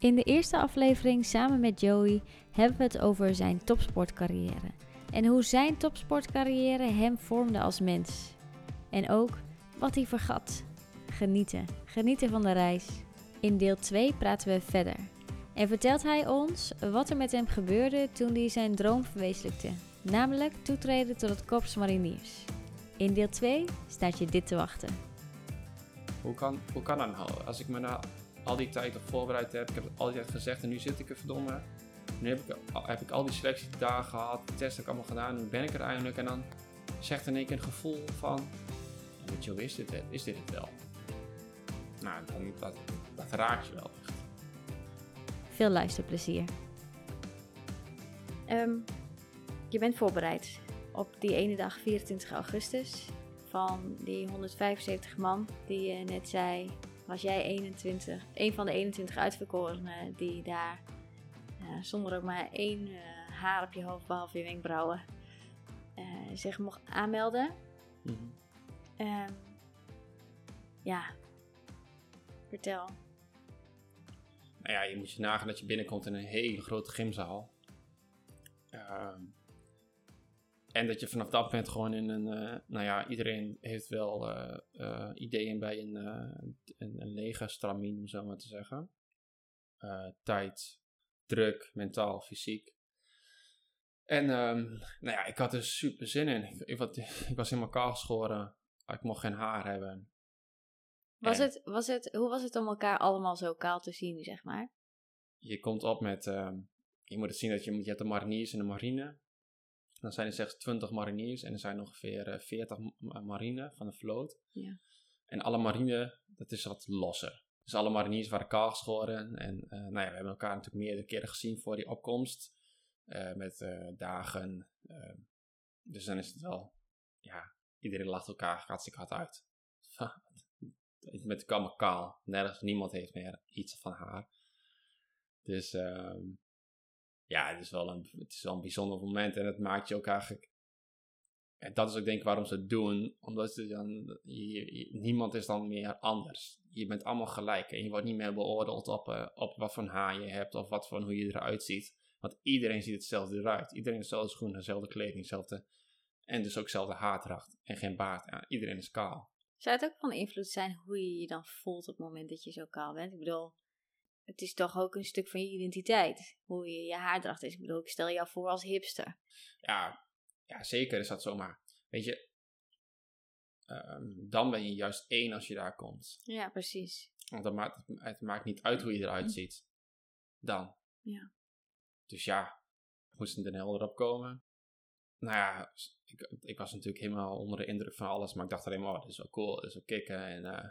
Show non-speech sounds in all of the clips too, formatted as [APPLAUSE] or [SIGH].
In de eerste aflevering samen met Joey hebben we het over zijn topsportcarrière. En hoe zijn topsportcarrière hem vormde als mens. En ook wat hij vergat. Genieten. Genieten van de reis. In deel 2 praten we verder. En vertelt hij ons wat er met hem gebeurde toen hij zijn droom verwezenlijkte. Namelijk toetreden tot het Korps Mariniers. In deel 2 staat je dit te wachten. Hoe kan, hoe kan dat nou? Als ik me na al die tijd op voorbereid heb, ik heb het al die tijd gezegd en nu zit ik er verdomme. Nu heb ik, al- heb ik al die selectiedagen gehad, de test heb ik allemaal gedaan, nu ben ik er eindelijk en dan zegt in één keer een gevoel van, weet je is dit het? Is dit het wel? Nou, dan, dat, dat raakt je wel echt. Veel luisterplezier. Ehm, je bent voorbereid op die ene dag 24 augustus. Van die 175 man die je net zei, was jij 21, een van de 21 uitverkorenen die daar eh, zonder ook maar één eh, haar op je hoofd, behalve je wenkbrauwen, eh, zich mocht aanmelden. Ehm, ja, vertel. Nou ja, je moet je nagaan dat je binnenkomt in een hele grote gymzaal. Ehm, en dat je vanaf dat moment gewoon in een... eh, nou ja, iedereen heeft wel eh, eh, ideeën bij een, een, een lege stramien, om zo maar te zeggen. Tijd, druk, mentaal, fysiek. En ehm, nou ja, ik had er super zin in. Ik, ik, was- ik was helemaal kaal geschoren. Ik mocht geen haar hebben. Was En- het, was het, hoe was het om elkaar allemaal zo kaal te zien, zeg maar? je komt op met, ehm, je moet het zien dat je, je hebt de mariniers en de marine. Dan zijn er slechts 20 mariniers en er zijn ongeveer eh, 40 ma- marine van de vloot. Ja. En alle marine, dat is wat losser. Dus alle mariniers waren kaal geschoren. En eh, nou ja, we hebben elkaar natuurlijk meerdere keren gezien voor die opkomst. eh, met eh, dagen. eh, dus dan is het wel, ja, iedereen lacht elkaar hartstikke hard uit. [LAUGHS] met elkaar kaal. Nergens, niemand heeft meer iets van haar. Dus ehm, ja, het is, wel een, het is wel een bijzonder moment en het maakt je ook eigenlijk. En dat is ook denk ik waarom ze het doen, omdat ze dan, niemand is dan meer anders. Je bent allemaal gelijk en je wordt niet meer beoordeeld op, eh, op wat voor haar je hebt of wat voor hoe je eruit ziet. Want iedereen ziet hetzelfde eruit. Iedereen heeft dezelfde schoenen, dezelfde kleding. En dus ook dezelfde haardracht en geen baard. Ja, iedereen is kaal. Zou het ook van invloed zijn hoe je je dan voelt op het moment dat je zo kaal bent? Ik bedoel, het is toch ook een stuk van je identiteit. Hoe je je haardracht is. Ik bedoel, ik stel jou voor als hipster. Ja, ja, zeker is dat zomaar. Weet je, ehm, dan ben je juist één als je daar komt. Ja, precies. Want dan maakt, het, maakt niet uit hoe je eruit ziet. Dan. Ja. Dus ja, moesten er helder op komen. Nou ja, ik, ik was natuurlijk helemaal onder de indruk van alles. Maar ik dacht alleen maar, oh, dit is wel cool, dit is wel kicken. En eh,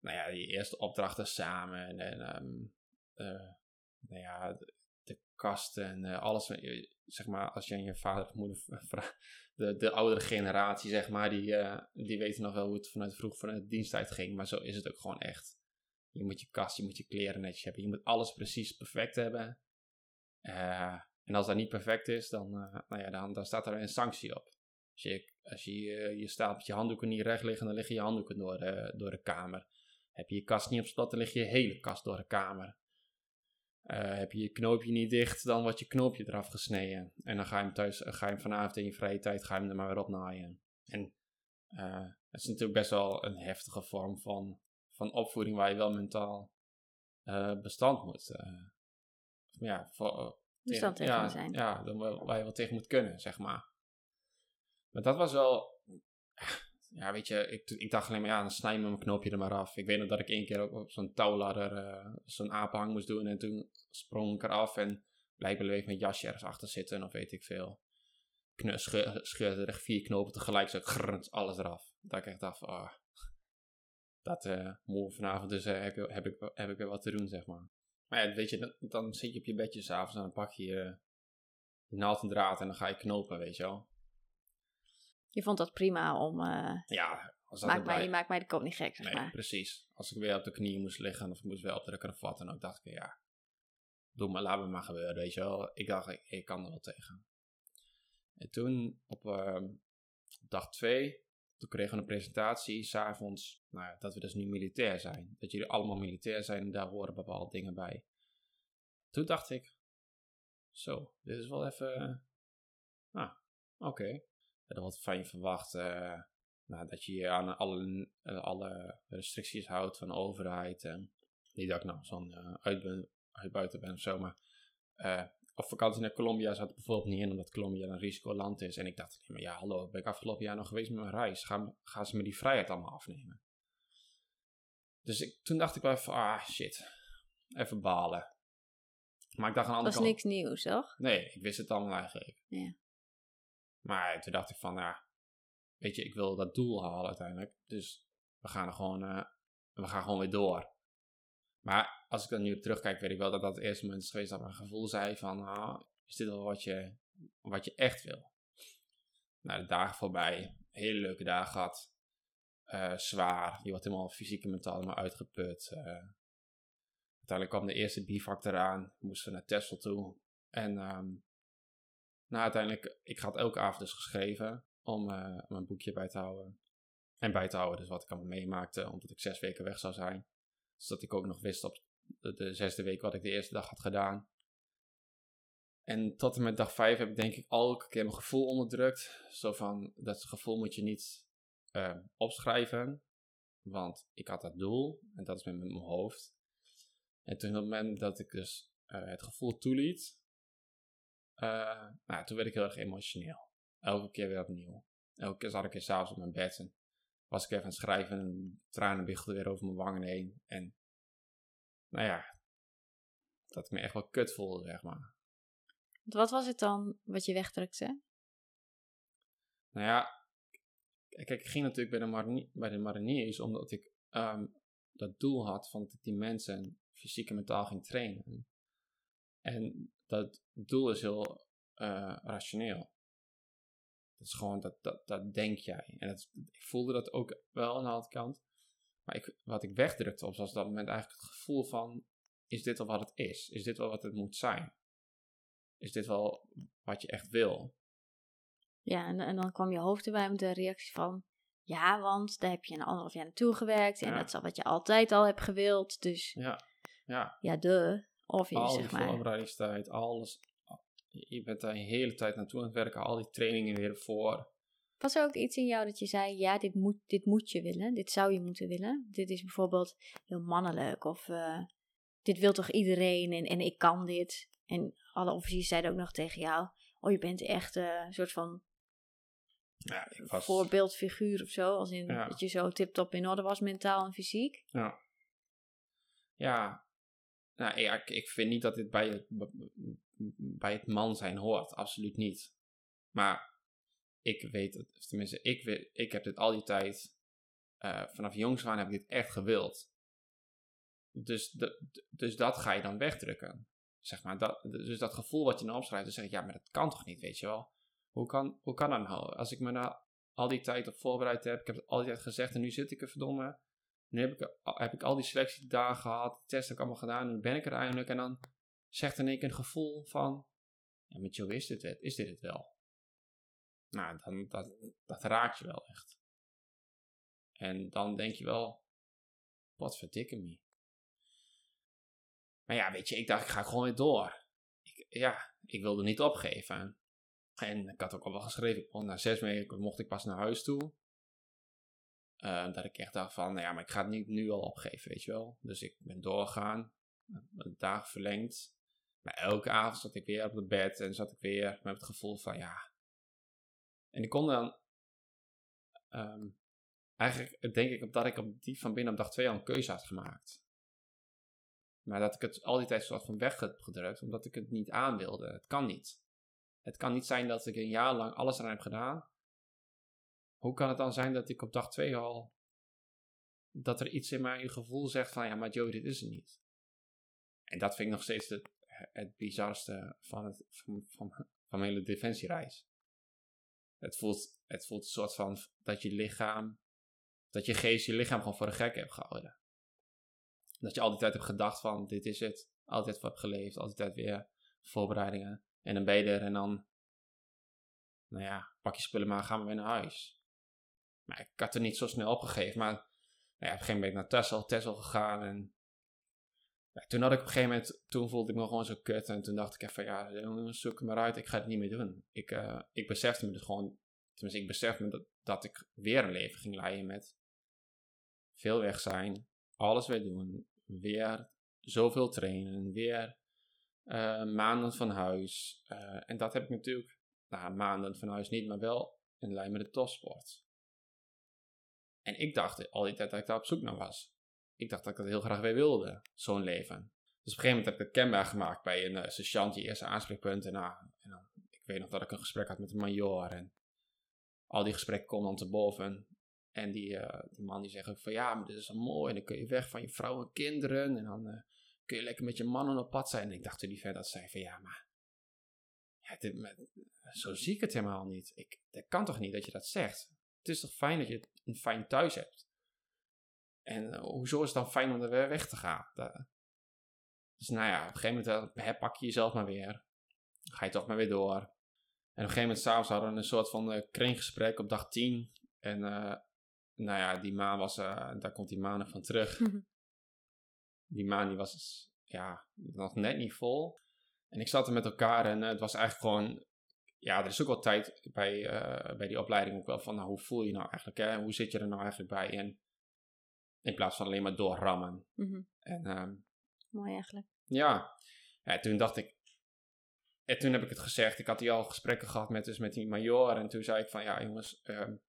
nou ja, die eerste opdrachten samen. En, ehm, eh, nou ja, de, kasten en eh, alles. Zeg maar, als je aan je vader of moeder [LAUGHS] vraagt. De, de oudere generatie, zeg maar, die, eh, die weten nog wel hoe het vanuit vroeg vanuit de diensttijd ging. Maar zo is het ook gewoon echt. Je moet je kast, je moet je kleren netjes hebben. Je moet alles precies perfect hebben. En als dat niet perfect is, dan, nou ja, dan, dan staat er een sanctie op. Als je, als je, je staat met je handdoeken niet recht liggen, dan liggen je handdoeken door door de kamer. Heb je je kast niet op slot, dan ligt je hele kast door de kamer. Eh, heb je je knoopje niet dicht, dan wordt je knoopje eraf gesneden. En dan ga je hem thuis, ga je hem vanavond in je vrije tijd, ga je hem er maar weer opnaaien. En eh, het is natuurlijk best wel een heftige vorm van, van opvoeding waar je wel mentaal eh, bestand moet. eh, ja, voor, eh, Bestand tegen ja, zijn. Ja, dan waar je wel tegen moet kunnen, zeg maar. Maar dat was wel... Ja, weet je, ik, ik dacht alleen maar, ja, dan snij je me mijn knoopje er maar af. Ik weet nog dat ik één keer op zo'n touwladder eh, zo'n apenhang moest doen. En toen sprong ik eraf en blijkbaar bleef mijn jasje ergens achter zitten of weet ik veel. Scheur- scheurde er echt vier knopen tegelijk, zo grrrnt, alles eraf. Dat ik echt dacht, ah, dat moet vanavond dus heb, ik- heb, ik, heb ik weer wat te doen, zeg maar. Maar ja, weet je, dan, dan zit je op je bedje s'avonds en dan pak je je, je naald en draad en dan ga je knopen, weet je wel. Je vond dat prima om... eh, Ja, als dat maak mij, je maakt mij de kop niet gek, zeg Nee, maar. precies. Als ik weer op de knieën moest liggen of ik moest weer op de kravat, dan ook dacht ik, ja, doe maar, laat me maar gebeuren, weet je wel. Ik dacht, ik, ik kan er wel tegen. En toen, op ehm, dag twee, toen kregen we een presentatie, s'avonds, nou dat we dus nu militair zijn. Dat jullie allemaal militair zijn en daar horen bepaalde dingen bij. Toen dacht ik, zo, dit is wel even, ah, oké. Dat wat van je verwacht, uh, nou, dat je je aan alle, uh, alle restricties houdt van de overheid. En niet dat ik nou zo'n uh, uit ben of zo, maar op vakantie naar Colombia zat bijvoorbeeld niet in, omdat Colombia een risicoland is. En ik dacht, maar ja, hallo, ben ik afgelopen jaar nog geweest met mijn reis? Gaan, gaan ze me die vrijheid allemaal afnemen? Dus ik, toen dacht ik wel even, ah shit, even balen. Maar ik dacht aan de andere Dat was niks nieuws, toch? Nee, ik wist het allemaal eigenlijk. Ja. Maar toen dacht ik van, ja, weet je, ik wil dat doel halen uiteindelijk. Dus we gaan er gewoon, uh, we gaan gewoon weer door. Maar als ik dan nu op terugkijk, weet ik wel dat dat het eerste moment is geweest dat mijn gevoel zei van, ah, is dit wel wat je, wat je echt wil? Nou, de dagen voorbij, hele leuke dagen gehad. Uh, zwaar, je wordt helemaal fysiek en mentaal maar uitgeput. Uh, uiteindelijk kwam de eerste bivak eraan, moesten we naar Tesla toe. En um, nou, uiteindelijk, ik had elke avond dus geschreven om uh, mijn boekje bij te houden. En bij te houden, dus wat ik allemaal meemaakte, omdat ik zes weken weg zou zijn. Zodat ik ook nog wist op de, zesde week wat ik de eerste dag had gedaan. En tot en met dag vijf heb ik denk ik elke keer mijn gevoel onderdrukt. Zo van, dat gevoel moet je niet uh, opschrijven. Want ik had dat doel en dat is met mijn hoofd. En toen op het moment dat ik dus uh, het gevoel toeliet, uh, nou, toen werd ik heel erg emotioneel. Elke keer weer opnieuw. Elke keer zat ik weer s'avonds op mijn bed en was ik even aan het schrijven en tranen biggelden weer over mijn wangen heen. En nou ja, dat ik me echt wel kut voelde, zeg maar. Wat was het dan wat je wegdrukte? Nou ja, kijk, ik ging natuurlijk bij de, mariniers, bij de mariniers omdat ik um, dat doel had van dat ik die mensen fysiek en mentaal ging trainen. En dat doel is heel uh, rationeel. Dat is gewoon, dat, dat, dat denk jij. En dat, ik voelde dat ook wel aan de andere kant. Maar ik, wat ik wegdrukte op was dat moment eigenlijk het gevoel van: is dit wel wat het is? Is dit wel wat het moet zijn? Is dit wel wat je echt wil? Ja, en, en dan kwam je hoofd erbij met de reactie van: ja, want daar heb je een anderhalf jaar naartoe gewerkt en dat is al wat je altijd al hebt gewild. Dus ja, ja. ja de. Of je, al zeg maar. voorbereidingstijd, alles. Je bent daar de hele tijd naartoe aan het werken, al die trainingen weer voor. Was er ook iets in jou dat je zei, ja, dit moet, dit moet je willen, dit zou je moeten willen? Dit is bijvoorbeeld heel mannelijk of uh, dit wil toch iedereen en, en ik kan dit. En alle officiers zeiden ook nog tegen jou, oh je bent echt uh, een soort van ja, ik was... voorbeeldfiguur of zo. Als in Ja. dat je zo tip-top in orde was, mentaal en fysiek. Ja. Ja. Nou, ja, ik, vind niet dat dit bij het, bij het man zijn hoort. Absoluut niet. Maar ik weet het, tenminste, ik, weet, ik heb dit al die tijd, eh, vanaf jongs aan heb ik dit echt gewild. Dus, dus dat ga je dan wegdrukken. Zeg maar, dat, dus dat gevoel wat je dan opschrijft, dan zeg ik, ja, maar dat kan toch niet, weet je wel. Hoe kan, hoe kan dat nou? Als ik me nou al die tijd op voorbereid heb, ik heb het al die tijd gezegd en nu zit ik er verdomme. Nu heb ik, heb ik al die selectiedagen gehad, de test heb ik allemaal gedaan nu ben ik er eindelijk. En dan zegt in één een gevoel van, ja, met jou is dit het, is dit het wel? Nou, dan, dat, dat raakt je wel echt. En dan denk je wel, wat verdikke me. Maar ja, weet je, ik dacht, ik ga gewoon weer door. Ik, ja, ik wilde niet opgeven. En ik had ook al wel geschreven, na zes weken mocht ik pas naar huis toe. Uh, dat ik echt dacht van, nou ja, maar ik ga het niet nu al opgeven, weet je wel. Dus ik ben doorgegaan, een dag verlengd. Maar elke avond zat ik weer op het bed en zat ik weer met het gevoel van, ja. En ik kon dan, um, eigenlijk denk ik dat ik op die van binnen op dag twee al een keuze had gemaakt. Maar dat ik het al die tijd soort van weg heb gedrukt, omdat ik het niet aan wilde. Het kan niet. Het kan niet zijn dat ik een jaar lang alles eraan heb gedaan. Hoe kan het dan zijn dat ik op dag 2 al. dat er iets in mijn gevoel zegt van ja, maar Joe, dit is het niet. En dat vind ik nog steeds het, het bizarste van, het, van, van, mijn hele defensiereis. Het voelt, het voelt een soort van dat je lichaam. dat je geest je lichaam gewoon voor een gek hebt gehouden. Dat je altijd hebt gedacht van dit is het. Altijd hebt geleefd, altijd weer voorbereidingen. En dan ben je er en dan, nou ja, pak je spullen maar, gaan we weer naar huis. Maar ik had er niet zo snel opgegeven. Maar nou ja, op een gegeven moment ben ik naar Tessel, Tessel gegaan. En toen had ik op een gegeven moment, toen voelde ik me gewoon zo kut. En toen dacht ik even, ja, zoek het maar uit. Ik ga het niet meer doen. Ik, uh, ik besefte me dus gewoon, tenminste ik besefte me dat, dat ik weer een leven ging leiden met veel weg zijn, alles weer doen, weer zoveel trainen, weer uh, maanden van huis. Uh, en dat heb ik natuurlijk, nou maanden van huis niet, maar wel in lijn met de topsport. En ik dacht al die tijd dat ik daar op zoek naar was. Ik dacht dat ik dat heel graag weer wilde, zo'n leven. Dus op een gegeven moment heb ik het kenbaar gemaakt bij een uh, sergeant, eerste aanspreekpunt. En, nou, en dan, ik weet nog dat ik een gesprek had met een major. En al die gesprekken komen dan te boven. En die, uh, die man die zegt ook van ja, maar dit is wel mooi. En dan kun je weg van je vrouw en kinderen. En dan uh, kun je lekker met je mannen op pad zijn. En ik dacht toen die verder dat zei van ja, maar ja, maar, zo zie ik het helemaal niet. Ik, dat kan toch niet dat je dat zegt? Het is toch fijn dat je een fijn thuis hebt? En uh, hoezo is het dan fijn om er weer weg te gaan? Dat, dus nou ja, op een gegeven moment herpak je jezelf maar weer. Dan ga je toch maar weer door. En op een gegeven moment s'avonds hadden we een soort van uh, kringgesprek op dag 10. En nou ja, die maan was, daar komt die maan nog van terug. [LAUGHS] die maan die was ja, nog net niet vol. En ik zat er met elkaar en het was eigenlijk gewoon ja, er is ook wel tijd bij, uh, bij die opleiding ook wel van, nou, hoe voel je nou eigenlijk, hè? Hoe zit je er nou eigenlijk bij? En in plaats van alleen maar doorrammen. Mm -hmm. En, um, Mooi eigenlijk. Ja. ja, toen dacht ik, en toen heb ik het gezegd, ik had hier al gesprekken gehad met, dus met die major. En toen zei ik van, ja jongens, um,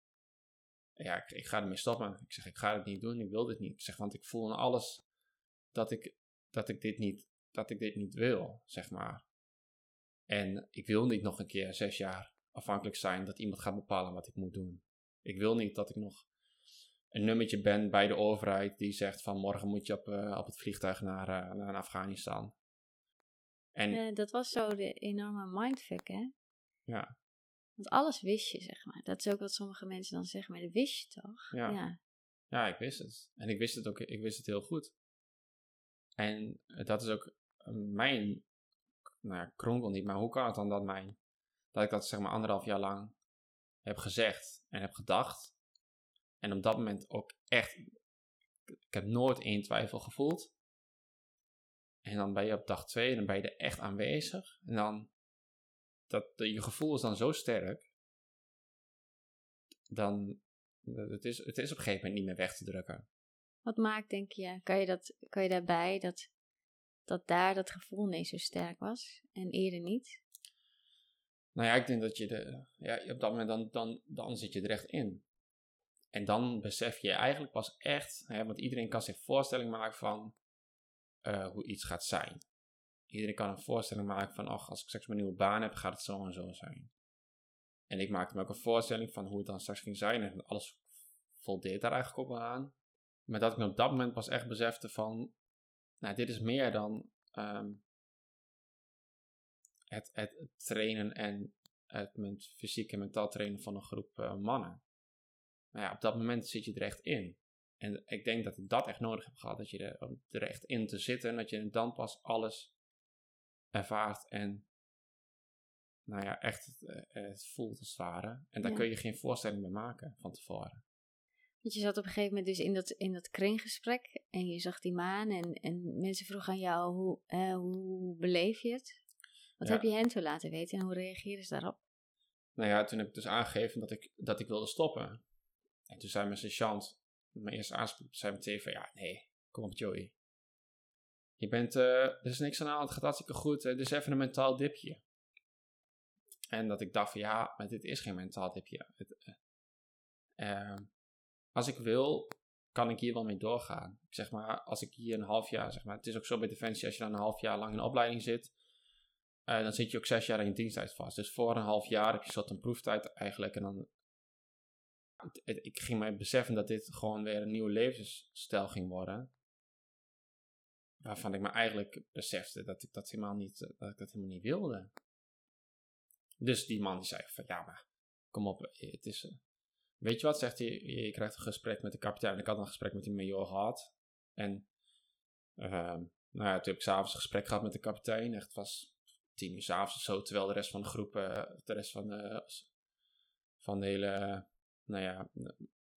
ja, ik, ik, ga ermee stoppen. Ik zeg, ik ga het niet doen, ik wil dit niet. Ik zeg, want ik voel in alles dat ik, dat ik, dit, niet, dat ik dit niet wil, zeg maar. En ik wil niet nog een keer zes jaar afhankelijk zijn dat iemand gaat bepalen wat ik moet doen. Ik wil niet dat ik nog een nummertje ben bij de overheid die zegt van morgen moet je op, uh, op het vliegtuig naar, uh, naar Afghanistan. En uh, dat was zo de enorme mindfuck, hè? Ja. Want alles wist je, zeg maar. Dat is ook wat sommige mensen dan zeggen, maar dat wist je toch? Ja. Ja, ja ik wist het. En ik wist het ook, ik wist het heel goed. En dat is ook mijn nou ja, kronkel niet, maar hoe kan het dan dat mijn, dat ik dat zeg maar anderhalf jaar lang heb gezegd en heb gedacht. En op dat moment ook echt, ik heb nooit één twijfel gevoeld. En dan ben je op dag twee en dan ben je er echt aanwezig. En dan, dat, je gevoel is dan zo sterk. Dan, het is, het is op een gegeven moment niet meer weg te drukken. Wat maakt, denk je, kan je, dat, kan je daarbij dat dat daar dat gevoel niet zo sterk was en eerder niet? Nou ja, ik denk dat je de, ja, op dat moment dan, dan, dan zit je er echt in. En dan besef je eigenlijk pas echt, hè, want iedereen kan zich voorstelling maken van uh, hoe iets gaat zijn. Iedereen kan een voorstelling maken van, ach, als ik straks mijn nieuwe baan heb, gaat het zo en zo zijn. En ik maakte me ook een voorstelling van hoe het dan straks ging zijn en alles voldeed daar eigenlijk wel aan. Maar dat ik me op dat moment pas echt besefte van, nou, dit is meer dan um, het, het, trainen en het fysiek en mentaal trainen van een groep uh, mannen. Ja, op dat moment zit je er echt in. En ik denk dat ik dat echt nodig heb gehad. Dat je er, er echt in te zitten. En dat je dan pas alles ervaart. En nou ja, echt het, het voelt als het ware. En daar Ja. kun je geen voorstelling bij maken van tevoren. Want je zat op een gegeven moment dus in dat, in dat kringgesprek en je zag die maan en, en mensen vroegen aan jou hoe, eh, hoe beleef je het? Wat Ja. heb je hen toen laten weten en hoe reageerden ze daarop? Nou ja, toen heb ik dus aangegeven dat ik, dat ik wilde stoppen. En toen zei mijn sergeant, mijn eerste aanspraak, zei meteen van ja, nee, kom op Joey. Je bent, eh, er is niks aan de hand, het gaat hartstikke goed. Het is even een mentaal dipje. En dat ik dacht van ja, maar dit is geen mentaal dipje. Het, eh, eh, als ik wil, kan ik hier wel mee doorgaan. Ik zeg maar, als ik hier een half jaar, zeg maar, het is ook zo bij Defensie, als je dan een half jaar lang in opleiding zit, eh, dan zit je ook zes jaar in diensttijd vast. Dus voor een half jaar heb je soort een proeftijd eigenlijk. En dan, ik ging mij beseffen dat dit gewoon weer een nieuwe levensstijl ging worden. Waarvan ik me eigenlijk besefte dat ik dat helemaal niet, eh, dat ik dat helemaal niet wilde. Dus die man die zei van, ja maar, kom op, eh, het is... weet je wat, zegt hij, je krijgt een gesprek met de kapitein. Ik had een gesprek met die major gehad. En, ehm, nou ja, toen heb ik s'avonds een gesprek gehad met de kapitein. Echt, het was tien uur s'avonds of zo, terwijl de rest van de groep, eh, de rest van de, van de hele, nou ja,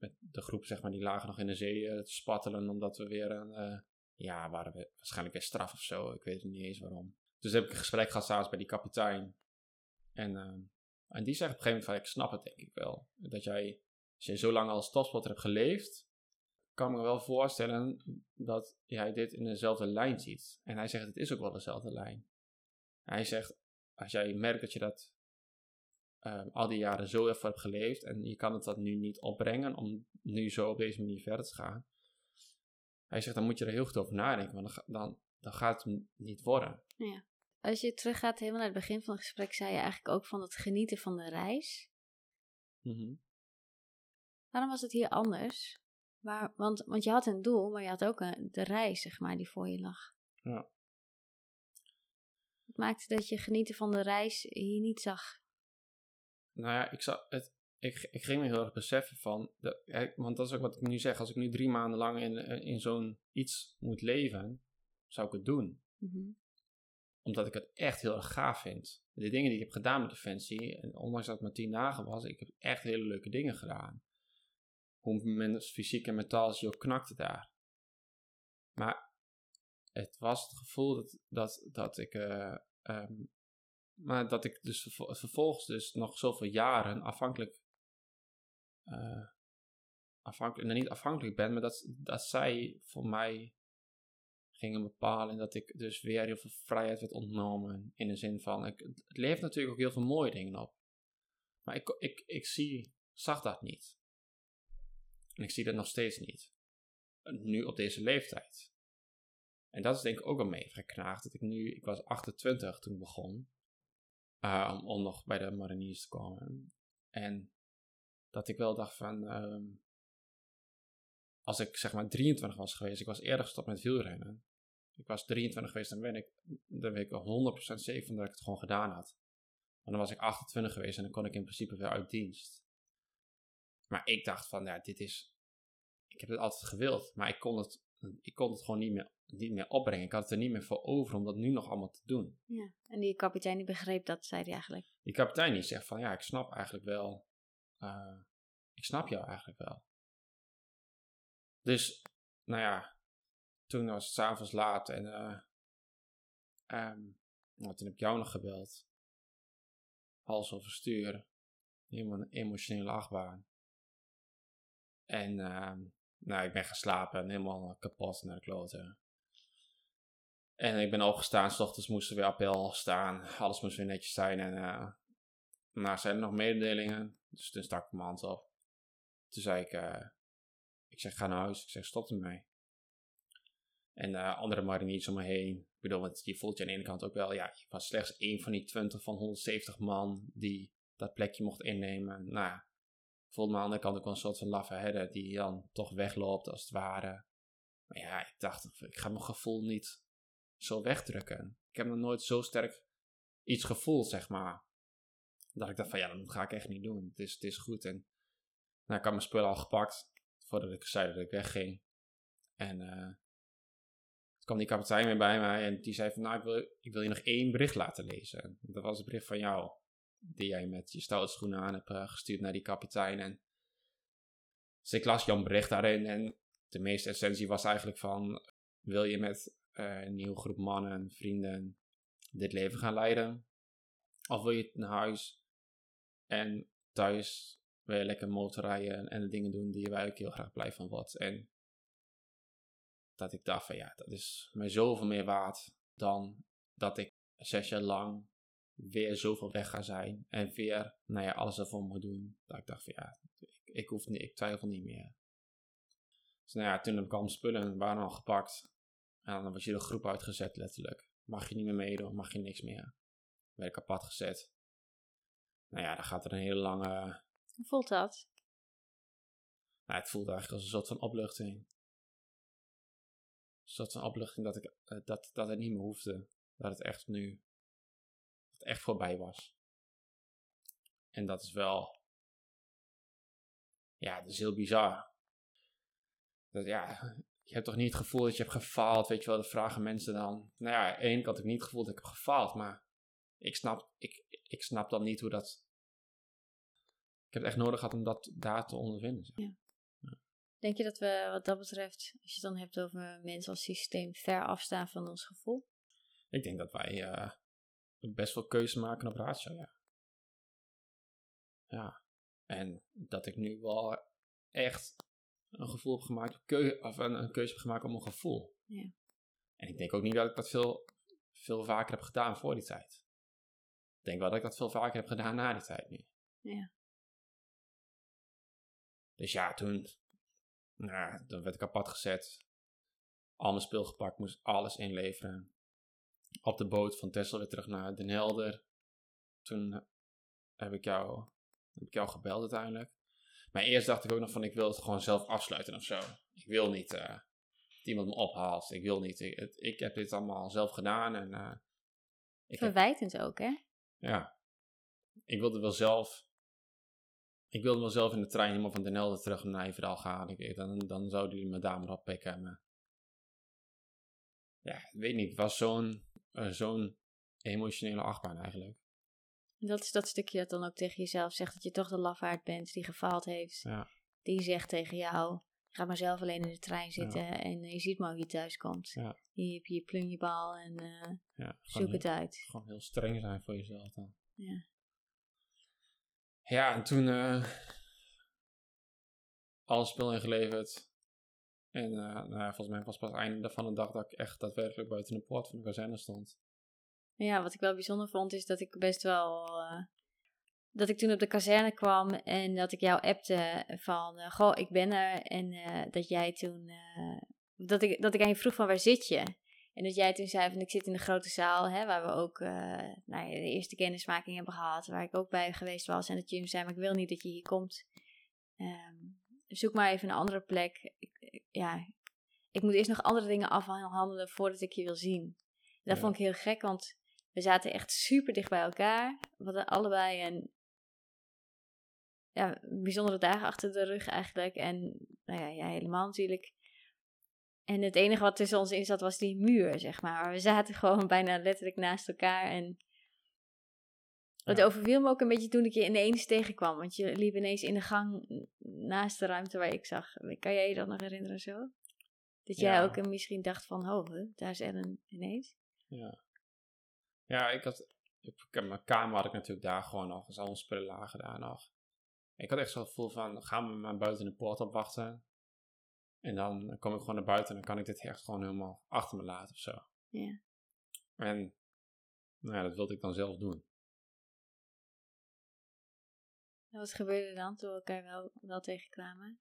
met de groep, zeg maar, die lagen nog in de zee eh, te spattelen. Omdat we weer een, eh, ja, waren we waarschijnlijk weer straf of zo. Ik weet niet eens waarom. Dus heb ik een gesprek gehad s'avonds bij die kapitein. En, ehm, en die zegt op een gegeven moment van, ik snap het denk ik wel. Dat jij, als je zo lang als topspotter hebt geleefd, kan ik me wel voorstellen dat jij dit in dezelfde lijn ziet. En hij zegt, het is ook wel dezelfde lijn. Hij zegt, als jij merkt dat je dat ehm, al die jaren zo even hebt geleefd en je kan het dat nu niet opbrengen om nu zo op deze manier verder te gaan. Hij zegt, dan moet je er heel goed over nadenken, want dan, dan, dan gaat het niet worden. Ja. Als je teruggaat helemaal naar het begin van het gesprek, zei je eigenlijk ook van het genieten van de reis. Mhm. Waarom was het hier anders? Waar, want, want je had een doel, maar je had ook een, de reis, zeg maar, die voor je lag. Ja. Het maakte dat je genieten van de reis hier niet zag. Nou ja, ik, zag het, ik, ik ging me heel erg beseffen van, want dat is ook wat ik nu zeg, als ik nu drie maanden lang in, in zo'n iets moet leven, zou ik het doen. Mhm. Omdat ik het echt heel erg gaaf vind. De dingen die ik heb gedaan met Defensie, en ondanks dat het maar tien dagen was, ik heb echt hele leuke dingen gedaan. Hoe mijn fysiek en mentaal is, ook knakte daar. Maar het was het gevoel dat, dat, dat ik, eh, ehm, maar dat ik dus vervol- vervolgens dus nog zoveel jaren afhankelijk, eh, afhankelijk, nou niet afhankelijk ben, maar dat, dat zij voor mij gingen bepalen en dat ik dus weer heel veel vrijheid werd ontnomen. In de zin van, ik, het levert natuurlijk ook heel veel mooie dingen op. Maar ik, ik, ik zie, zag dat niet. En ik zie dat nog steeds niet. Nu op deze leeftijd. En dat is denk ik ook al mee geknaagd. Dat ik nu, ik was 28 toen ik begon. eh, om, nog bij de mariniers te komen. En dat ik wel dacht van, ehm, als ik zeg maar 23 was geweest, ik was eerder gestopt met wielrennen. Ik was 23 geweest, dan ben ik, dan ben ik er 100% zeker van dat ik het gewoon gedaan had. Maar dan was ik 28 geweest en dan kon ik in principe weer uit dienst. Maar ik dacht van, ja, dit is, ik heb het altijd gewild, maar ik kon het, ik kon het gewoon niet meer, niet meer opbrengen. Ik had het er niet meer voor over om dat nu nog allemaal te doen. Ja. En die kapitein die begreep dat, zei hij eigenlijk. Die kapitein die zegt van, ja, ik snap eigenlijk wel, eh, ik snap jou eigenlijk wel. Dus, nou ja, toen was het s'avonds laat en ehm, nou, toen heb ik jou nog gebeld. Hals over stuur. Helemaal een emotionele achtbaan. En ehm, nou, ik ben gaan slapen en helemaal kapot naar de kloten. En ik ben opgestaan, s ochtends moest er weer appel staan. Alles moest weer netjes zijn. En eh nou, zijn er nog mededelingen. Dus toen stak ik mijn hand op. Toen zei ik, eh, ik zeg, ga naar huis. Ik zeg, stop ermee. En eh, andere mariniers om me heen. Ik bedoel, want je voelt je aan de ene kant ook wel, ja, je was slechts één van die 20 van 170 man die dat plekje mocht innemen. Nou, voelde me aan de andere kant ook een soort van laffe herder die dan toch wegloopt als het ware. Maar ja, ik dacht, ik ga mijn gevoel niet zo wegdrukken. Ik heb nog nooit zo sterk iets gevoeld, zeg maar. Dat ik dacht van, ja, dat ga ik echt niet doen. Het is, het is goed. En nou, ik had mijn spullen al gepakt, voordat ik zei dat ik wegging. En eh toen kwam die kapitein weer bij mij en die zei van, nou, ik wil, ik wil je nog één bericht laten lezen. Dat was een bericht van jou, die jij met je stoute schoenen aan hebt eh, gestuurd naar die kapitein. En dus ik las jouw bericht daarin en de meeste essentie was eigenlijk van, wil je met eh, een nieuwe groep mannen, vrienden, dit leven gaan leiden? Of wil je naar huis en thuis je lekker motorrijden en de dingen doen die wij ook heel graag blij van wordt. En dat ik dacht van ja, dat is mij zoveel meer waard dan dat ik zes jaar lang weer zoveel weg ga zijn en weer nou ja, alles ervoor moet doen. Dat ik dacht van ja, ik, ik, hoef niet, ik twijfel niet meer. Dus nou ja, toen heb ik al mijn spullen waren al gepakt. En dan was je de groep uitgezet letterlijk. Mag je niet meer meedoen, mag je niks meer. Ben ik apart gezet. Nou ja, dan gaat er een hele lange... Hoe voelt dat? Nou, het voelde eigenlijk als een soort van opluchting. Een soort van opluchting dat, ik, eh, dat, dat het niet meer hoefde. Dat het echt nu... Het echt voorbij was. En dat is wel... Ja, dat is heel bizar. Dat, ja, je hebt toch niet het gevoel dat je hebt gefaald, weet je wel, dat vragen mensen dan. Nou ja, aan de ene kant heb ik niet het gevoel dat ik heb gefaald, maar ik snap, ik, ik snap dan niet hoe dat... Ik heb het echt nodig gehad om dat daar te ondervinden. zeg. Ja. Denk je dat we wat dat betreft, als je het dan hebt over mensen als systeem, ver afstaan van ons gevoel? Ik denk dat wij eh, best wel keuze maken op ratio, ja. Ja. En dat ik nu wel echt een gevoel heb gemaakt, keu of een, een keuze heb gemaakt om een gevoel. Ja. En ik denk ook niet dat ik dat veel, veel vaker heb gedaan voor die tijd. Ik denk wel dat ik dat veel vaker heb gedaan na die tijd nu. Ja. Dus ja, toen, nou, dan werd ik apart gezet. Al mijn gepakt, moest alles inleveren. Op de boot van Texel weer terug naar Den Helder. Toen heb ik jou, heb ik jou gebeld uiteindelijk. Maar eerst dacht ik ook nog van, ik wil het gewoon zelf afsluiten of zo. Ik wil niet eh, dat iemand me ophaalt. Ik wil niet, ik, het- ik heb dit allemaal zelf gedaan. En eh, ik heb Verwijtend ook, hè? ja. Ik wilde wel zelf. Ik wilde wel zelf in de trein helemaal van Den Helder terug naar Nijverdal gaan. Ik, dan, dan zouden jullie me daar maar oppikken. Maar... Ja, ik weet niet. Het was zo'n eh, zo'n emotionele achtbaan eigenlijk. En dat is dat stukje dat dan ook tegen jezelf zegt dat je toch de lafaard bent die gefaald heeft. Ja. Die zegt tegen jou, ga maar zelf alleen in de trein zitten en je ziet maar hoe je thuis komt. Ja. Hier heb je je plunjebal en eh, Ja, zoek gewoon, het uit. gewoon heel streng zijn voor jezelf dan. Ja. Ja, en toen eh alles spul ingeleverd. En eh, nou volgens mij was pas het einde van de dag dat ik echt daadwerkelijk buiten de poort van de kazerne stond. Ja, wat ik wel bijzonder vond is dat ik best wel. eh, dat ik toen op de kazerne kwam en dat ik jou appte van. eh, goh, ik ben er. En dat jij toen. dat, ik, dat ik aan je vroeg van waar zit je? En dat jij toen zei van ik zit in de grote zaal, hè, waar we ook nou de eerste kennismaking hebben gehad, waar ik ook bij geweest was. En dat je toen zei, maar ik wil niet dat je hier komt. Ehm, zoek maar even een andere plek. Ja, ik moet eerst nog andere dingen afhandelen voordat ik je wil zien. Dat Ja. vond ik heel gek, want we zaten echt super dicht bij elkaar. We hadden allebei een ja, bijzondere dagen achter de rug eigenlijk. En nou ja, jij helemaal natuurlijk. En het enige wat tussen ons in zat was die muur, zeg maar. Maar we zaten gewoon bijna letterlijk naast elkaar. En het Ja. overviel me ook een beetje toen ik je ineens tegenkwam. Want je liep ineens in de gang naast de ruimte waar ik zag. Kan jij je dat nog herinneren zo? Dat jij Ja. ook misschien dacht van, oh, daar is Ellen ineens. Ja. Ja, ik had. Ik, ik- mijn kamer had ik natuurlijk daar gewoon nog. Dus al mijn spullen lagen daar nog. Ik had echt zo'n gevoel van: gaan we maar buiten de poort opwachten. En dan kom ik gewoon naar buiten en dan kan ik dit echt gewoon helemaal achter me laten of zo. Ja. En nou ja, dat wilde ik dan zelf doen. Wat gebeurde er dan toen we elkaar wel, wel tegenkwamen?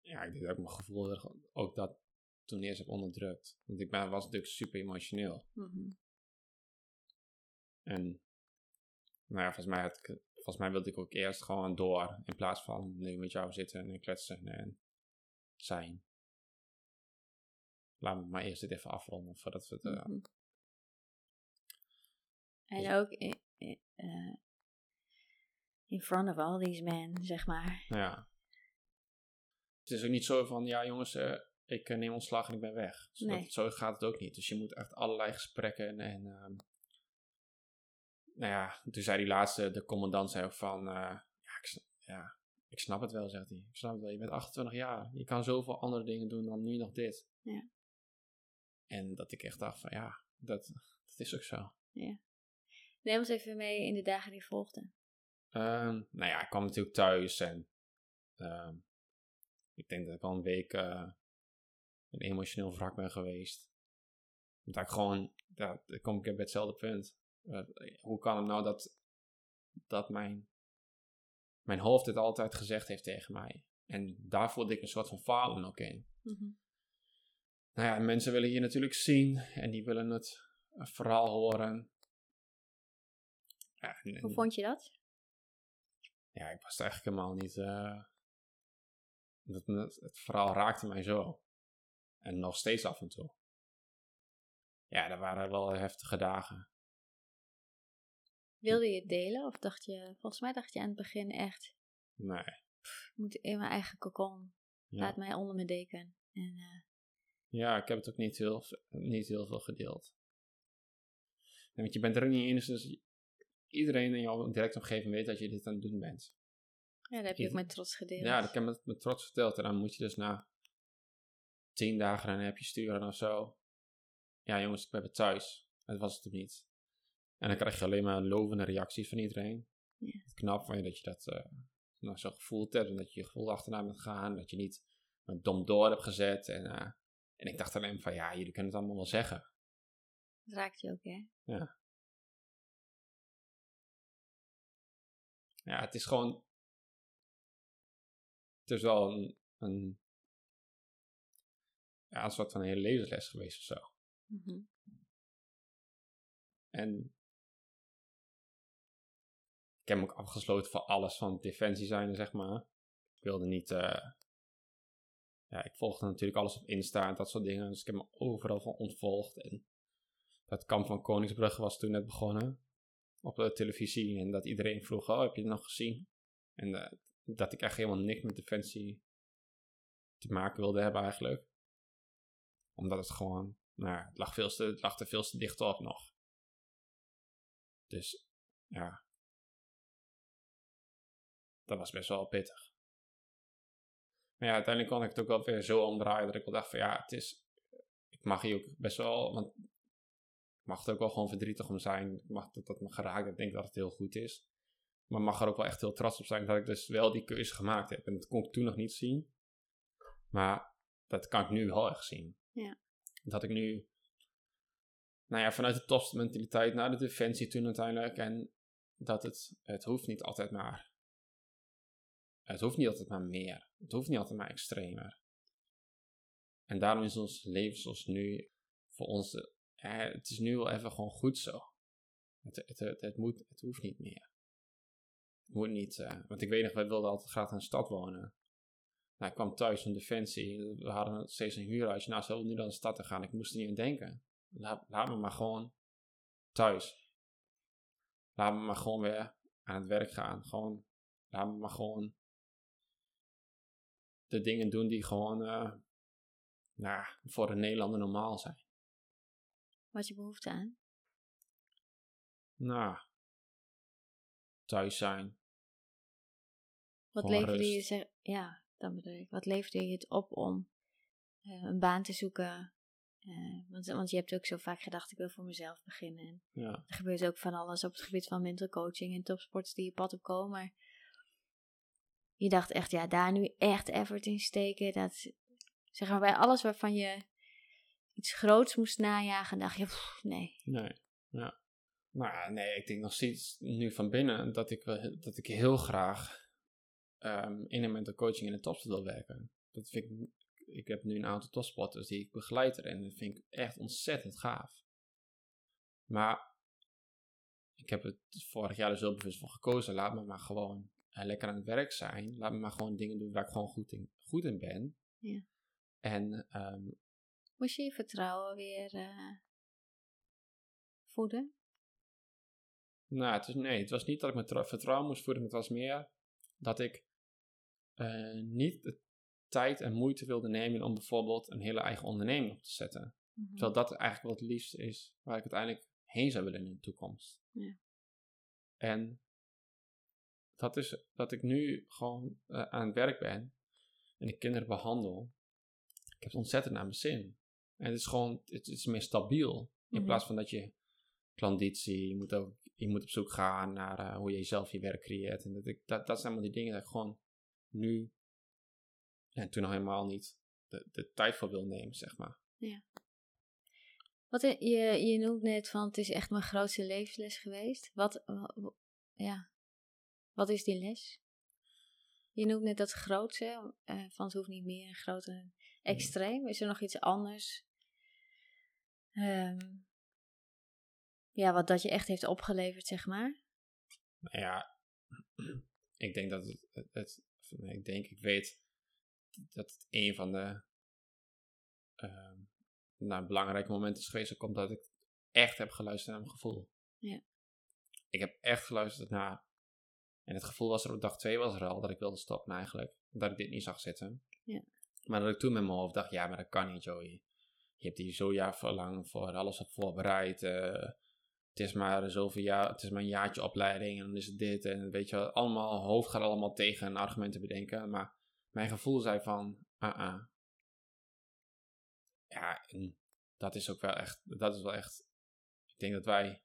Ja, ik denk dat ik mijn gevoel er ook dat toen eerst heb onderdrukt. Want ik ben, was natuurlijk super emotioneel. Mhm. En nou ja, volgens mij, had ik, volgens mij wilde ik ook eerst gewoon door. In plaats van nu met jou zitten en kletsen en zijn. Laat me maar eerst dit even afronden voordat we het... eh, Mhm. En Ja. ook in, in, eh, in front of all these men, zeg maar. ja. Het is ook niet zo van, ja jongens, eh, ik eh, neem ontslag en ik ben weg. Zo, Nee. dat- zo gaat het ook niet. Dus je moet echt allerlei gesprekken en... en ehm, nou ja, toen zei die laatste, de commandant zei ook van... eh, ja, ik, ja, ik snap het wel, zegt hij. Ik snap het wel. Je bent 28 jaar. Je kan zoveel andere dingen doen dan nu nog dit. Ja. En dat ik echt dacht van, ja, dat, dat is ook zo. Neem ons even mee in de dagen die volgden. Ehm, nou ja, ik kwam natuurlijk thuis en ehm, ik denk dat ik al een week eh, een emotioneel wrak ben geweest. Dat ik gewoon, ja, dan kom ik bij hetzelfde punt. Eh, hoe kan het nou dat, dat mijn, mijn hoofd dit altijd gezegd heeft tegen mij? En daar voelde ik een soort van falen ook in. Nou ja, mensen willen je natuurlijk zien en die willen het eh, verhaal horen. Ja, en- Hoe vond je dat? Ja, ik was eigenlijk helemaal niet. eh, het, het, verhaal raakte mij zo. En nog steeds af en toe. Ja, er waren wel heftige dagen. Wilde je het delen? Of dacht je, volgens mij dacht je aan het begin echt, Nee. ik moet in mijn eigen kokon. Ja. Laat mij onder mijn deken. En eh, ja, ik heb het ook niet heel, niet heel veel gedeeld. Want je bent er ook niet in, dus iedereen in jouw directe omgeving weet dat je dit aan het doen bent. Ja, dat heb je ook met trots gedeeld. Ja, dat heb ik met, met trots verteld. En dan moet je dus na tien dagen een appje sturen of zo. Ja, jongens, ik ben weer thuis. Het was het hem niet. En dan krijg je alleen maar lovende reacties van iedereen. Ja. Knap van je dat je dat nou zo gevoeld hebt. En dat je je gevoel achterna bent gegaan. Dat je niet met dom door hebt gezet. En, eh, en ik dacht alleen van, ja, jullie kunnen het allemaal wel zeggen. Dat raakt je ook, hè? Ja, het is gewoon... Het is wel een, een, ja, een soort van een hele levensles geweest of zo. Mhm. En ik heb me ook afgesloten voor alles van defensie zijn, zeg maar. Ik wilde niet... eh, ja, ik volgde natuurlijk alles op Insta en dat soort dingen. Dus ik heb me overal van ontvolgd. En dat kamp van Koningsbrugge was toen net begonnen. Op de televisie. En dat iedereen vroeg, oh, heb je het nog gezien? En eh, dat ik echt helemaal niks met defensie te maken wilde hebben eigenlijk. Omdat het gewoon... Nou, het lag, veel te, het lag er veel te dicht op nog. Dus ja, dat was best wel pittig. Maar ja, uiteindelijk kon ik het ook wel weer zo omdraaien dat ik wel dacht van ja, het is, ik mag hier ook best wel, want mag er ook wel gewoon verdrietig om zijn. Mag dat dat me geraakt, ik denk dat het heel goed is. Maar mag er ook wel echt heel trots op zijn dat ik dus wel die keuze gemaakt heb. En dat kon ik toen nog niet zien. Maar dat kan ik nu wel echt zien. Ja. Dat ik nu nou ja, vanuit de topste mentaliteit naar de defensie toen uiteindelijk. En dat het, het hoeft niet altijd maar. Het hoeft niet altijd maar meer. Het hoeft niet altijd maar extremer. En daarom is ons leven zoals nu voor ons. Het is nu wel even gewoon goed zo. Het, het, het, het, moet, het hoeft niet meer. Het moet niet. eh, want ik weet nog, wij wilden altijd graag in een stad wonen. Nou, ik kwam thuis van defensie. We hadden steeds een huurhuisje. Nou, ze wilden nu naar de stad te gaan. Ik moest er niet aan denken. Laat, laat me maar gewoon thuis. Laat me maar gewoon weer aan het werk gaan. Gewoon, laat me maar gewoon de dingen doen die gewoon eh, nou, voor een Nederlander normaal zijn. Wat je behoefte aan? Nou, thuis zijn. Wat Gewoon leverde je zeg, ja, dat bedoel ik. Wat leverde je het op om eh, een baan te zoeken? Eh, want, want je hebt ook zo vaak gedacht, ik wil voor mezelf beginnen. En Ja. er gebeurt ook van alles op het gebied van mental coaching en topsports die je pad op komen. Maar je dacht echt, ja, daar nu echt effort in steken. Dat, zeg maar, bij alles waarvan je iets groots moest najagen, dacht je, pff, nee. Nee, ja. Maar ja, nee, ik denk nog steeds nu van binnen dat ik, wel, dat ik heel graag ehm, in een mental coaching in de topsport wil werken. Dat vind ik, ik heb nu een aantal topsporters die ik begeleid erin en dat vind ik echt ontzettend gaaf. Maar ik heb het vorig jaar dus heel bewust voor gekozen. Laat me maar gewoon eh, lekker aan het werk zijn. Laat me maar gewoon dingen doen waar ik gewoon goed in, goed in ben. Ja. En ehm, Moest je je vertrouwen weer eh, voeden? Nou, het is, nee, het was niet dat ik mijn vertrouwen moest voeden, maar het was meer dat ik eh, niet de tijd en moeite wilde nemen om bijvoorbeeld een hele eigen onderneming op te zetten. Mhm. Terwijl dat eigenlijk wat het liefst is waar ik uiteindelijk heen zou willen in de toekomst. Ja. En dat is dat ik nu gewoon eh, aan het werk ben en ik kinderen behandel. Ik heb het ontzettend naar mijn zin. En het is gewoon, het is meer stabiel. In Mhm. plaats van dat je klanditie, je moet, ook, je moet op zoek gaan naar eh, hoe je zelf je werk creëert. En dat, ik, dat, dat zijn allemaal die dingen dat ik gewoon nu, en toen nog helemaal niet, de, de tijd voor wil nemen, zeg maar. Wat, i- je, je noemt net van het is echt mijn grootste levensles geweest. Wat, wa- wa- ja, wat is die les? Je noemt net dat grootste, eh, van het hoeft niet meer, groot en extreem. Is er nog iets anders? Ehm, ja, wat dat je echt heeft opgeleverd, zeg maar. Nou ja, [CLEARS THROAT] ik denk dat het, het, het- of nee, ik denk, ik weet dat het een van de ehm, nou, belangrijke momenten is geweest. Komt dat ik echt heb geluisterd naar mijn gevoel. Ja. Ik heb echt geluisterd naar, en het gevoel was er op dag twee was er al, dat ik wilde stoppen eigenlijk. Dat ik dit niet zag zitten. Ja. Maar dat ik toen met mijn hoofd dacht, ja, maar dat kan niet, Joey. Je hebt hier zo jaar lang voor alles op voorbereid. eh, het is maar zoveel jaar, het is maar een jaartje opleiding en dan is het dit en weet je allemaal, hoofd gaat allemaal tegen argumenten bedenken, maar mijn gevoel zei van, ah, ah. Ja, en dat is ook wel echt, dat is wel echt, ik denk dat wij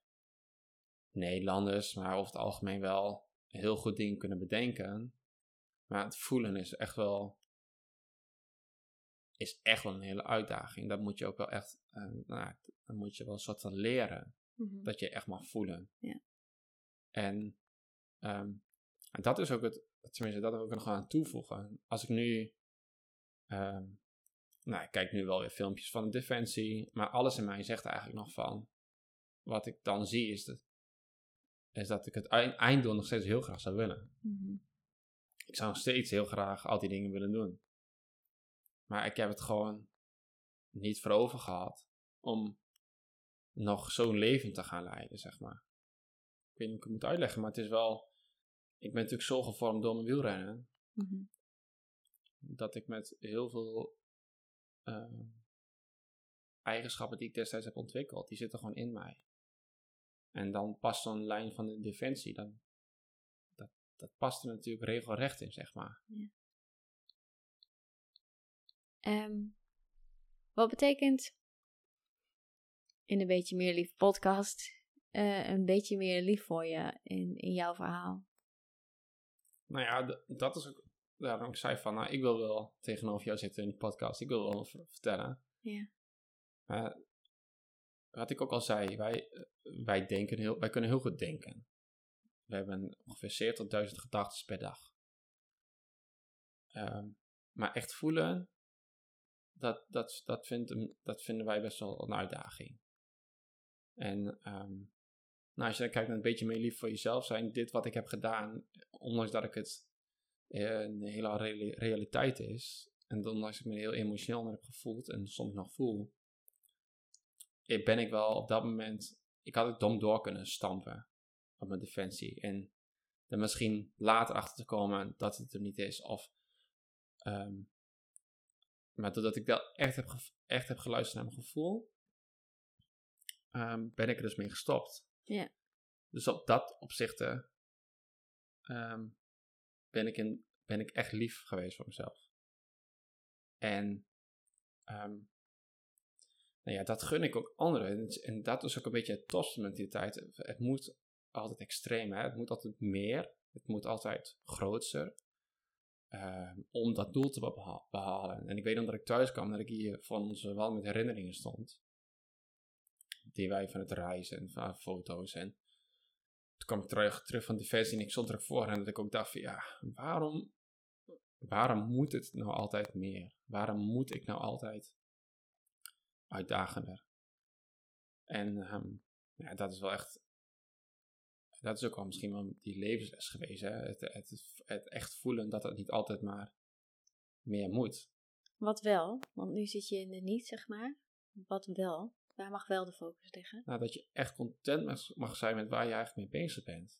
Nederlanders, maar over het algemeen wel heel goed dingen kunnen bedenken, maar het voelen is echt wel, is echt wel een hele uitdaging. Dat moet je ook wel echt, uh, nou, dan moet je wel een soort van leren. Mhm. Dat je echt mag voelen. Ja. En, ehm, en dat is ook het, tenminste, dat wil ik er nog aan toevoegen. Als ik nu, ehm, nou, ik kijk nu wel weer filmpjes van de Defensie, maar alles in mij zegt eigenlijk nog van, wat ik dan zie is dat, is dat ik het eind- einddoel nog steeds heel graag zou willen. Mhm. Ik zou nog steeds heel graag al die dingen willen doen. Maar ik heb het gewoon niet voor over gehad om nog zo'n leven te gaan leiden, zeg maar. Ik weet niet hoe ik het moet uitleggen, maar het is wel... Ik ben natuurlijk zo gevormd door mijn wielrennen, Mhm. dat ik met heel veel eh, eigenschappen die ik destijds heb ontwikkeld, die zitten gewoon in mij. En dan past zo'n lijn van de defensie, dan, dat, dat past er natuurlijk regelrecht in, zeg maar. Ehm, wat betekent in een beetje meer lief podcast eh, een beetje meer lief voor je in, in jouw verhaal? Nou ja, dat is ook daarom ik zei van, nou, ik wil wel tegenover jou zitten in de podcast. Ik wil wel vertellen. Ja. Maar wat ik ook al zei, wij, wij, denken heel, wij kunnen heel goed denken. We hebben ongeveer 70.000 gedachten per dag. Ehm, maar echt voelen, dat, dat, dat, vindt, dat vinden wij best wel een uitdaging. En ehm, nou, als je dan kijkt naar een beetje meer lief voor jezelf zijn, dit wat ik heb gedaan, ondanks dat ik het eh, een hele reali- realiteit is, en ondanks ik me heel emotioneel heb gevoeld en soms nog voel, eh, ben ik wel op dat moment, ik had het dom door kunnen stampen op mijn defensie. En er misschien later achter te komen dat het er niet is. Of, ehm, maar doordat ik wel echt heb, echt heb geluisterd naar mijn gevoel, ehm, ben ik er dus mee gestopt. Ja. Dus op dat opzichte ehm, ben, ik in, ben ik echt lief geweest voor mezelf. En ehm, nou ja, dat gun ik ook anderen. En, dat is ook een beetje het tofste mentaliteit. Het, het moet altijd extreem, hè? het moet altijd meer, het moet altijd grootser. Ehm, om dat doel te beha- behalen. En ik weet nog dat ik thuis kwam, dat ik hier van onze wel met herinneringen stond. Die wij van het reizen en van foto's. En toen kwam ik terug, terug van Defensie en ik stond er ook voor. En dat ik ook dacht van ja, waarom, waarom moet het nou altijd meer? Waarom moet ik nou altijd uitdagender? En ehm, ja, dat is wel echt, dat is ook wel misschien wel die levensles geweest. Hè? Het, het, het echt voelen dat het niet altijd maar meer moet. Wat wel, want nu zit je in de niet, zeg maar. Wat wel? Waar mag wel de focus liggen? Nou, dat je echt content mag, zijn met waar je eigenlijk mee bezig bent.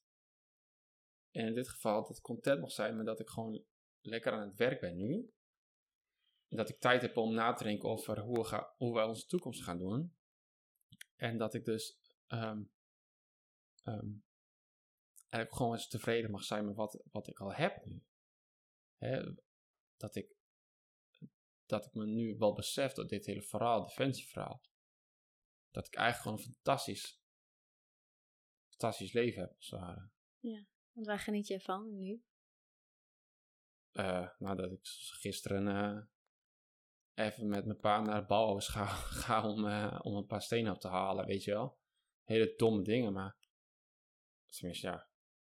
En in dit geval dat ik content mag zijn met dat ik gewoon lekker aan het werk ben nu. En dat ik tijd heb om na te denken over hoe, we ga, hoe wij onze toekomst gaan doen. En dat ik dus ehm, eigenlijk gewoon eens tevreden mag zijn met wat, wat ik al heb nu. Hè, dat, ik, dat ik me nu wel besef door dit hele verhaal, defensieverhaal dat ik eigenlijk gewoon een fantastisch, fantastisch leven heb, als het ware. Want waar geniet je van nu? Eh, nou, dat ik gisteren eh, even met mijn pa naar het bouwhuis ga, ga om, eh, om een paar stenen op te halen, weet je wel. Hele domme dingen, maar... Tenminste, ja,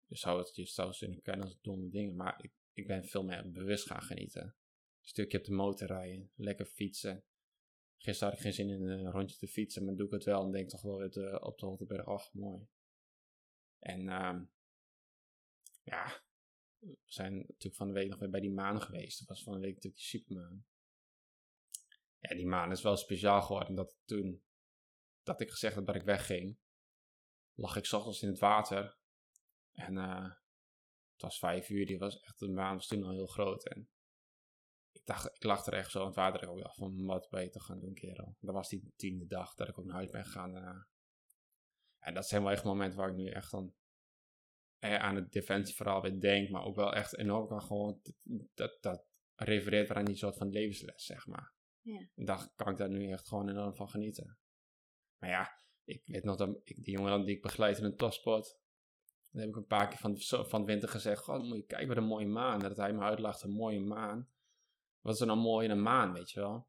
je zou het, je zou kunnen kennen als domme dingen, maar ik, ik ben veel meer bewust gaan genieten. Een stukje op de motor rijden, lekker fietsen. Gisteren had ik geen zin in een rondje te fietsen, maar doe ik het wel en denk toch wel weer te- op de Holteberg, ach, mooi. En ehm ja, we zijn natuurlijk van de week nog weer bij die maan geweest. Dat was van de week natuurlijk die supermaan. Ja, die maan is wel speciaal geworden. Dat toen dat ik gezegd had dat ik wegging, lag ik ochtends in het water. En eh, het was vijf uur, die was echt, de maan was toen al heel groot. En ik dacht, ik lag er echt zo in het water. Ik dacht van, wat ben je toch gaan doen, kerel? Dat was die tiende dag dat ik ook naar huis ben gegaan daarna. En dat zijn wel echt momenten waar ik nu echt dan eh, aan het defensieverhaal weer denk, maar ook wel echt enorm kan gewoon dat, dat, refereert aan die soort van levensles, zeg maar. Ja. En daar kan ik daar nu echt gewoon enorm van genieten. Maar ja, ik weet nog dat ik, die jongen die ik begeleid in een topsport, dan heb ik een paar keer van, van winter gezegd, god, moet je kijken wat een mooie maan. Dat hij me uitlacht, een mooie maan. Wat is er nou mooi in een maan, weet je wel?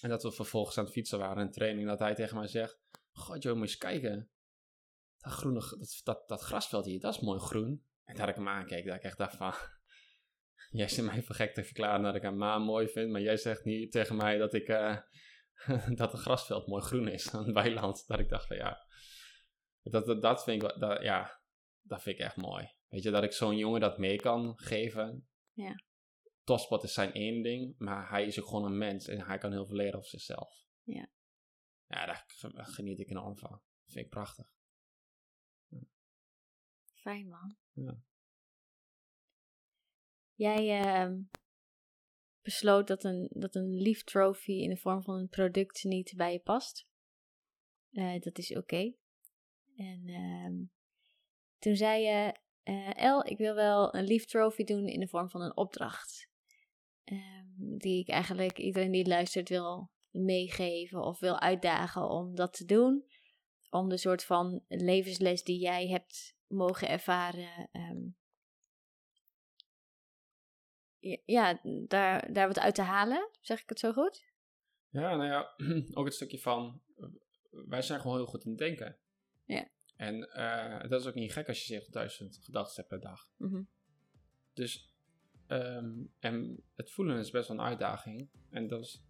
En dat we vervolgens aan het fietsen waren in training, dat hij tegen mij zegt, god joh, moet je eens kijken. Dat groene, dat, dat, dat grasveld hier, dat is mooi groen. En dat ik hem aankeek, dat ik echt dacht van, [LAUGHS] jij zit mij voor gek te verklaren dat ik een maan mooi vind, maar jij zegt niet tegen mij dat ik, eh, [LAUGHS] dat het grasveld mooi groen is aan het weiland. Dat ik dacht van ja, dat, dat, dat vind ik, wel- dat, ja, dat vind ik echt mooi. Weet je, dat ik zo'n jongen dat mee kan geven. Ja. Topsport is zijn één ding, maar hij is ook gewoon een mens en hij kan heel veel leren over zichzelf. Ja. Ja, daar ge- geniet ik enorm van. Dat vind ik prachtig. Fijn man. Ja. Jij ehm, besloot dat een, dat een lief trophy in de vorm van een product niet bij je past. Eh, dat is oké. En ehm, toen zei je, eh, El, ik wil wel een lief trophy doen in de vorm van een opdracht. Ehm, die ik eigenlijk iedereen die luistert wil meegeven of wil uitdagen om dat te doen. Om de soort van levensles die jij hebt mogen ervaren, ehm, ja, daar, daar wat uit te halen. Zeg ik het zo goed? Ja, nou ja, [CLEARS THROAT] ook het stukje van, wij zijn gewoon heel goed in het denken. Ja. En eh, dat is ook niet gek als je 70.000 gedachten hebt per dag. Mhm. Dus, ehm, en het voelen is best wel een uitdaging. En dat is,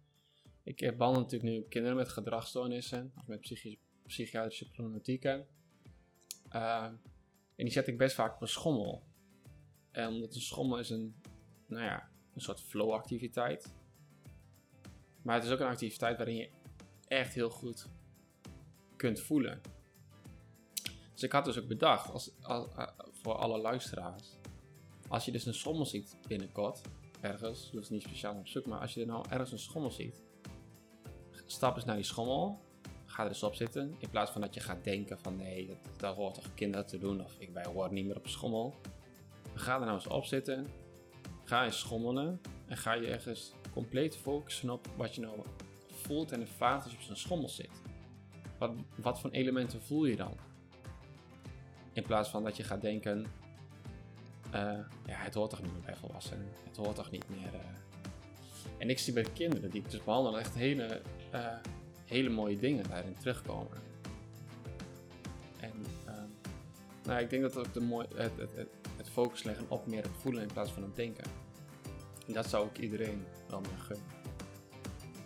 ik eh, behandel natuurlijk nu kinderen met gedragsstoornissen, of met psychische, psychiatrische problematieken. Ehm, en die zet ik best vaak op een schommel. En omdat een schommel is een, nou ja, een soort flow-activiteit. Maar het is ook een activiteit waarin je echt heel goed kunt voelen. Dus ik had dus ook bedacht, als, eh, voor alle luisteraars, als je dus een schommel ziet binnenkort, ergens, je hoeft niet speciaal op zoek, maar als je er nou ergens een schommel ziet, stap eens naar die schommel, ga er eens op zitten, in plaats van dat je gaat denken van nee, dat, dat hoort toch kinderen te doen, of ik ben hoor niet meer op een schommel. Ga er nou eens op zitten, ga eens schommelen en ga je ergens compleet focussen op wat je nou voelt en ervaart als je op zo'n schommel zit. Wat, wat voor elementen voel je dan? In plaats van dat je gaat denken, eh, ja, het hoort toch niet meer bij volwassenen. Het hoort toch niet meer. eh. En ik zie bij kinderen die ik dus behandel echt hele, eh, hele mooie dingen daarin terugkomen. En ehm, nou, ik denk dat ook de mooi, het, het, het, het focus leggen op meer het voelen in plaats van het denken. En dat zou ik iedereen wel meer gunnen.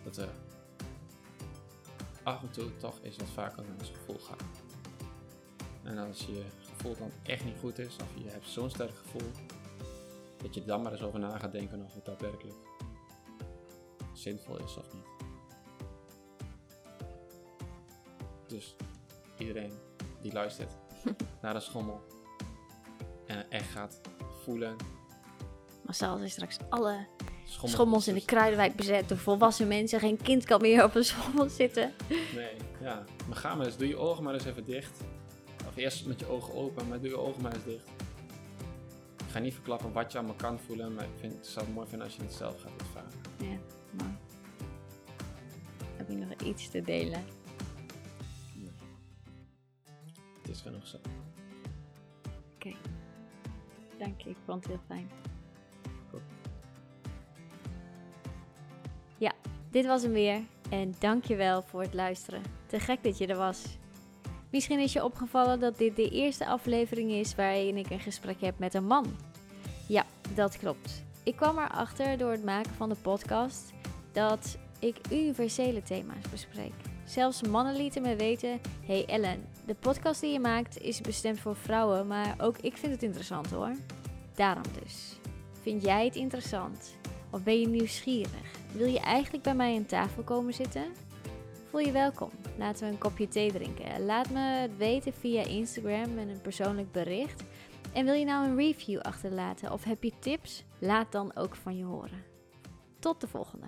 Dat we af en toe toch eens wat vaker naar ons gevoel gaan. En als je gevoel dan echt niet goed is, of je hebt zo'n sterk gevoel, dat je dan maar eens over na gaat denken of het daadwerkelijk zinvol is of niet. Dus iedereen die luistert [LAUGHS] naar de schommel en echt gaat voelen. Massaal zijn straks alle Schommel, schommels in de Kruidenwijk bezet door volwassen mensen. Geen kind kan meer op een schommel zitten. Nee, ja. Maar ga maar eens, doe je ogen maar eens even dicht. Of eerst met je ogen open, maar doe je ogen maar eens dicht. Ik ga niet verklappen wat je allemaal kan voelen, maar ik, vind, ik zou het mooi vinden als je het zelf gaat ervaren. Ja, mooi. Heb je nog iets te delen? Het is genoeg zo. Oké. Dank je, ik vond het heel fijn. Goed. Ja, dit was hem weer. En dankjewel voor het luisteren. Te gek dat je er was. Misschien is je opgevallen dat dit de eerste aflevering is waarin ik een gesprek heb met een man. Ja, dat klopt. Ik kwam erachter door het maken van de podcast dat ik universele thema's bespreek. Zelfs mannen lieten me weten: Hey Ellen, de podcast die je maakt is bestemd voor vrouwen, maar ook ik vind het interessant hoor. Daarom dus. Vind jij het interessant? Of ben je nieuwsgierig? Wil je eigenlijk bij mij aan tafel komen zitten? Voel je welkom. Laten we een kopje thee drinken. Laat me het weten via Instagram met een persoonlijk bericht. En wil je nou een review achterlaten of heb je tips? Laat dan ook van je horen. Tot de volgende.